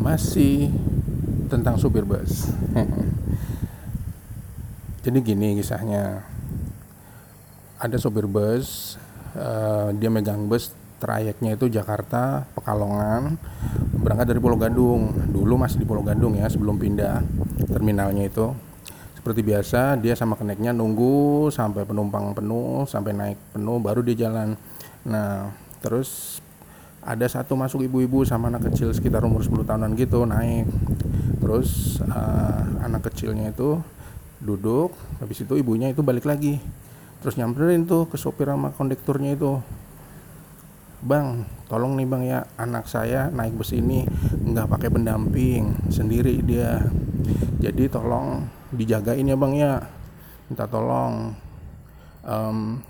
masih tentang supir bus. Jadi gini kisahnya. Ada supir bus, uh, dia megang bus trayeknya itu Jakarta, Pekalongan, berangkat dari Pulau Gadung. Dulu masih di Pulau Gadung ya, sebelum pindah terminalnya itu. Seperti biasa, dia sama keneknya nunggu sampai penumpang penuh, sampai naik penuh, baru dia jalan. Nah, terus ada satu masuk ibu-ibu sama anak kecil sekitar umur 10 tahunan gitu naik. Terus uh, anak kecilnya itu duduk habis itu ibunya itu balik lagi. Terus nyamperin tuh ke sopir sama kondekturnya itu. Bang tolong nih bang ya anak saya naik bus ini nggak pakai pendamping sendiri dia. Jadi tolong dijagain ya bang ya. Minta tolong. Um,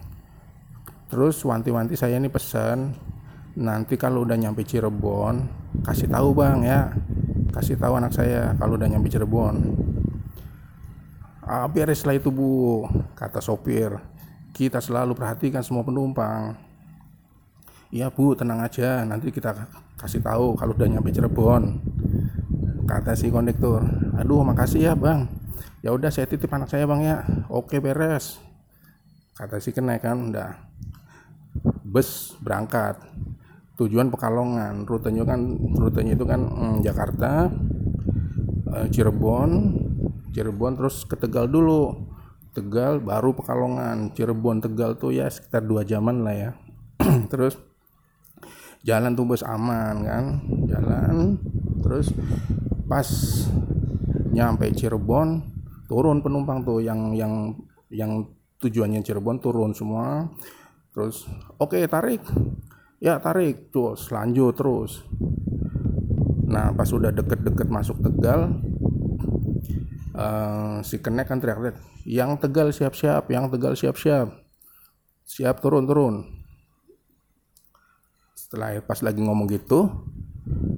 terus wanti-wanti saya ini pesan nanti kalau udah nyampe Cirebon kasih tahu bang ya. Kasih tahu anak saya kalau udah nyampe Cirebon. Ah, bereslah itu bu kata sopir. Kita selalu perhatikan semua penumpang. Iya bu tenang aja. Nanti kita kasih tahu kalau udah nyampe Cirebon kata si kondektur. Aduh makasih ya bang. Ya udah saya titip anak saya bang ya. Oke beres kata si kenaikan. Udah bus berangkat tujuan Pekalongan. Rutenya kan rutenya itu kan hmm, Jakarta eh, Cirebon Cirebon terus ke Tegal dulu. Tegal baru Pekalongan. Cirebon Tegal tuh ya sekitar dua jaman lah ya. Terus jalan tuh bus aman kan? Jalan. Terus pas nyampe Cirebon turun penumpang tuh yang yang yang tujuannya Cirebon turun semua. Terus oke okay, tarik ya tarik terus lanjut terus. Nah pas udah deket-deket masuk Tegal uh, si kenek kan teriak-teriak yang Tegal siap-siap yang Tegal siap-siap. Siap turun-turun setelah pas lagi ngomong gitu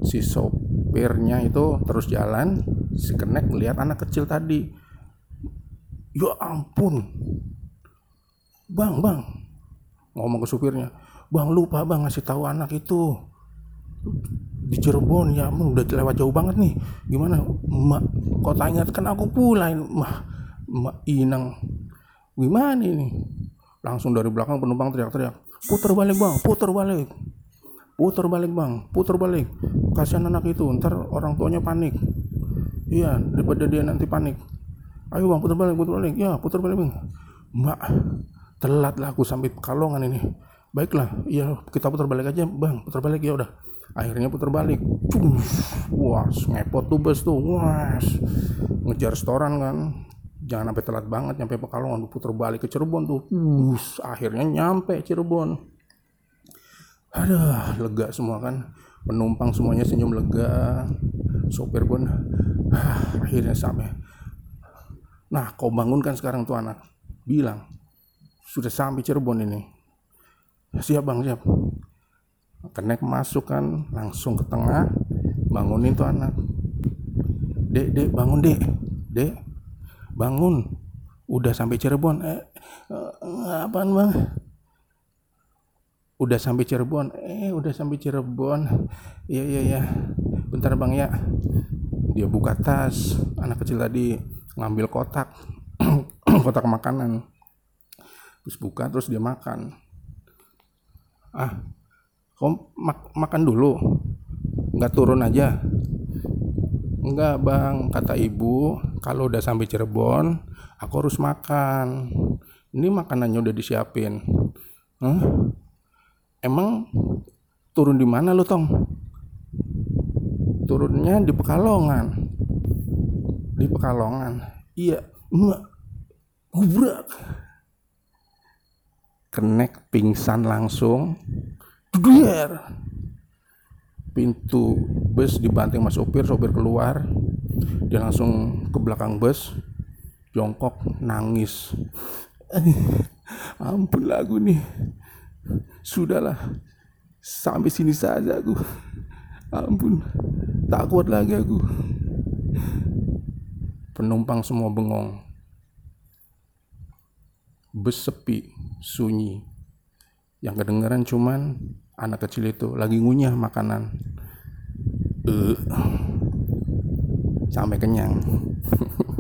si sopirnya itu terus jalan si kenek melihat anak kecil tadi. Ya ampun bang bang ngomong ke supirnya bang lupa bang ngasih tahu anak itu di Cirebon ya bang udah lewat jauh banget nih. Gimana? Mak kau tanya kan aku pulang. Mah mak inang gimana ini? Langsung dari belakang penumpang teriak-teriak putar balik bang putar balik putar balik bang putar balik. Kasihan anak itu ntar orang tuanya panik. Iya daripada dia nanti panik. Ayo bang putar balik putar balik. Ya putar balik bang. Mak telat lah aku sampai Pekalongan ini. Baiklah ya kita putar balik aja bang. Putar balik ya udah. Akhirnya putar balik. Wah ngepot tuh bus tuh. Wah ngejar restoran kan. Jangan sampai telat banget nyampe Pekalongan. Putar balik ke Cirebon tuh. Us, akhirnya nyampe Cirebon. Ada lega semua kan. Penumpang semuanya senyum lega. Sopir pun ah, akhirnya sampai. Nah kau bangunkan sekarang tuh anak. Bilang sudah sampai Cirebon ini. Siap bang siap. Kenek masuk kan langsung ke tengah bangunin tuh anak. Dek dek bangun dek. Dek bangun. Udah sampai Cirebon. Eh, eh apaan bang? Udah sampai Cirebon. Eh udah sampai Cirebon. Iya iya iya. Bentar bang ya. Dia buka tas anak kecil tadi ngambil kotak. Kotak makanan terus buka terus dia makan. Ah kau mak makan dulu. Nggak turun aja. Enggak bang kata ibu kalau udah sampai Cirebon aku harus makan. Ini makanannya udah disiapin. Huh? emang turun di mana lo tong? Turunnya di Pekalongan. Di Pekalongan. Iya emak gubrak kenek pingsan langsung. Duer pintu bus dibanting mas sopir sopir keluar. Dia langsung ke belakang bus. Jongkok nangis. Ampun lagu nih. Sudahlah. Sampai sini saja aku. Ampun. Tak kuat lagi aku. Penumpang semua bengong bus sepi, sunyi. Yang kedengeran cuman anak kecil itu lagi ngunyah makanan. Uh, sampai kenyang.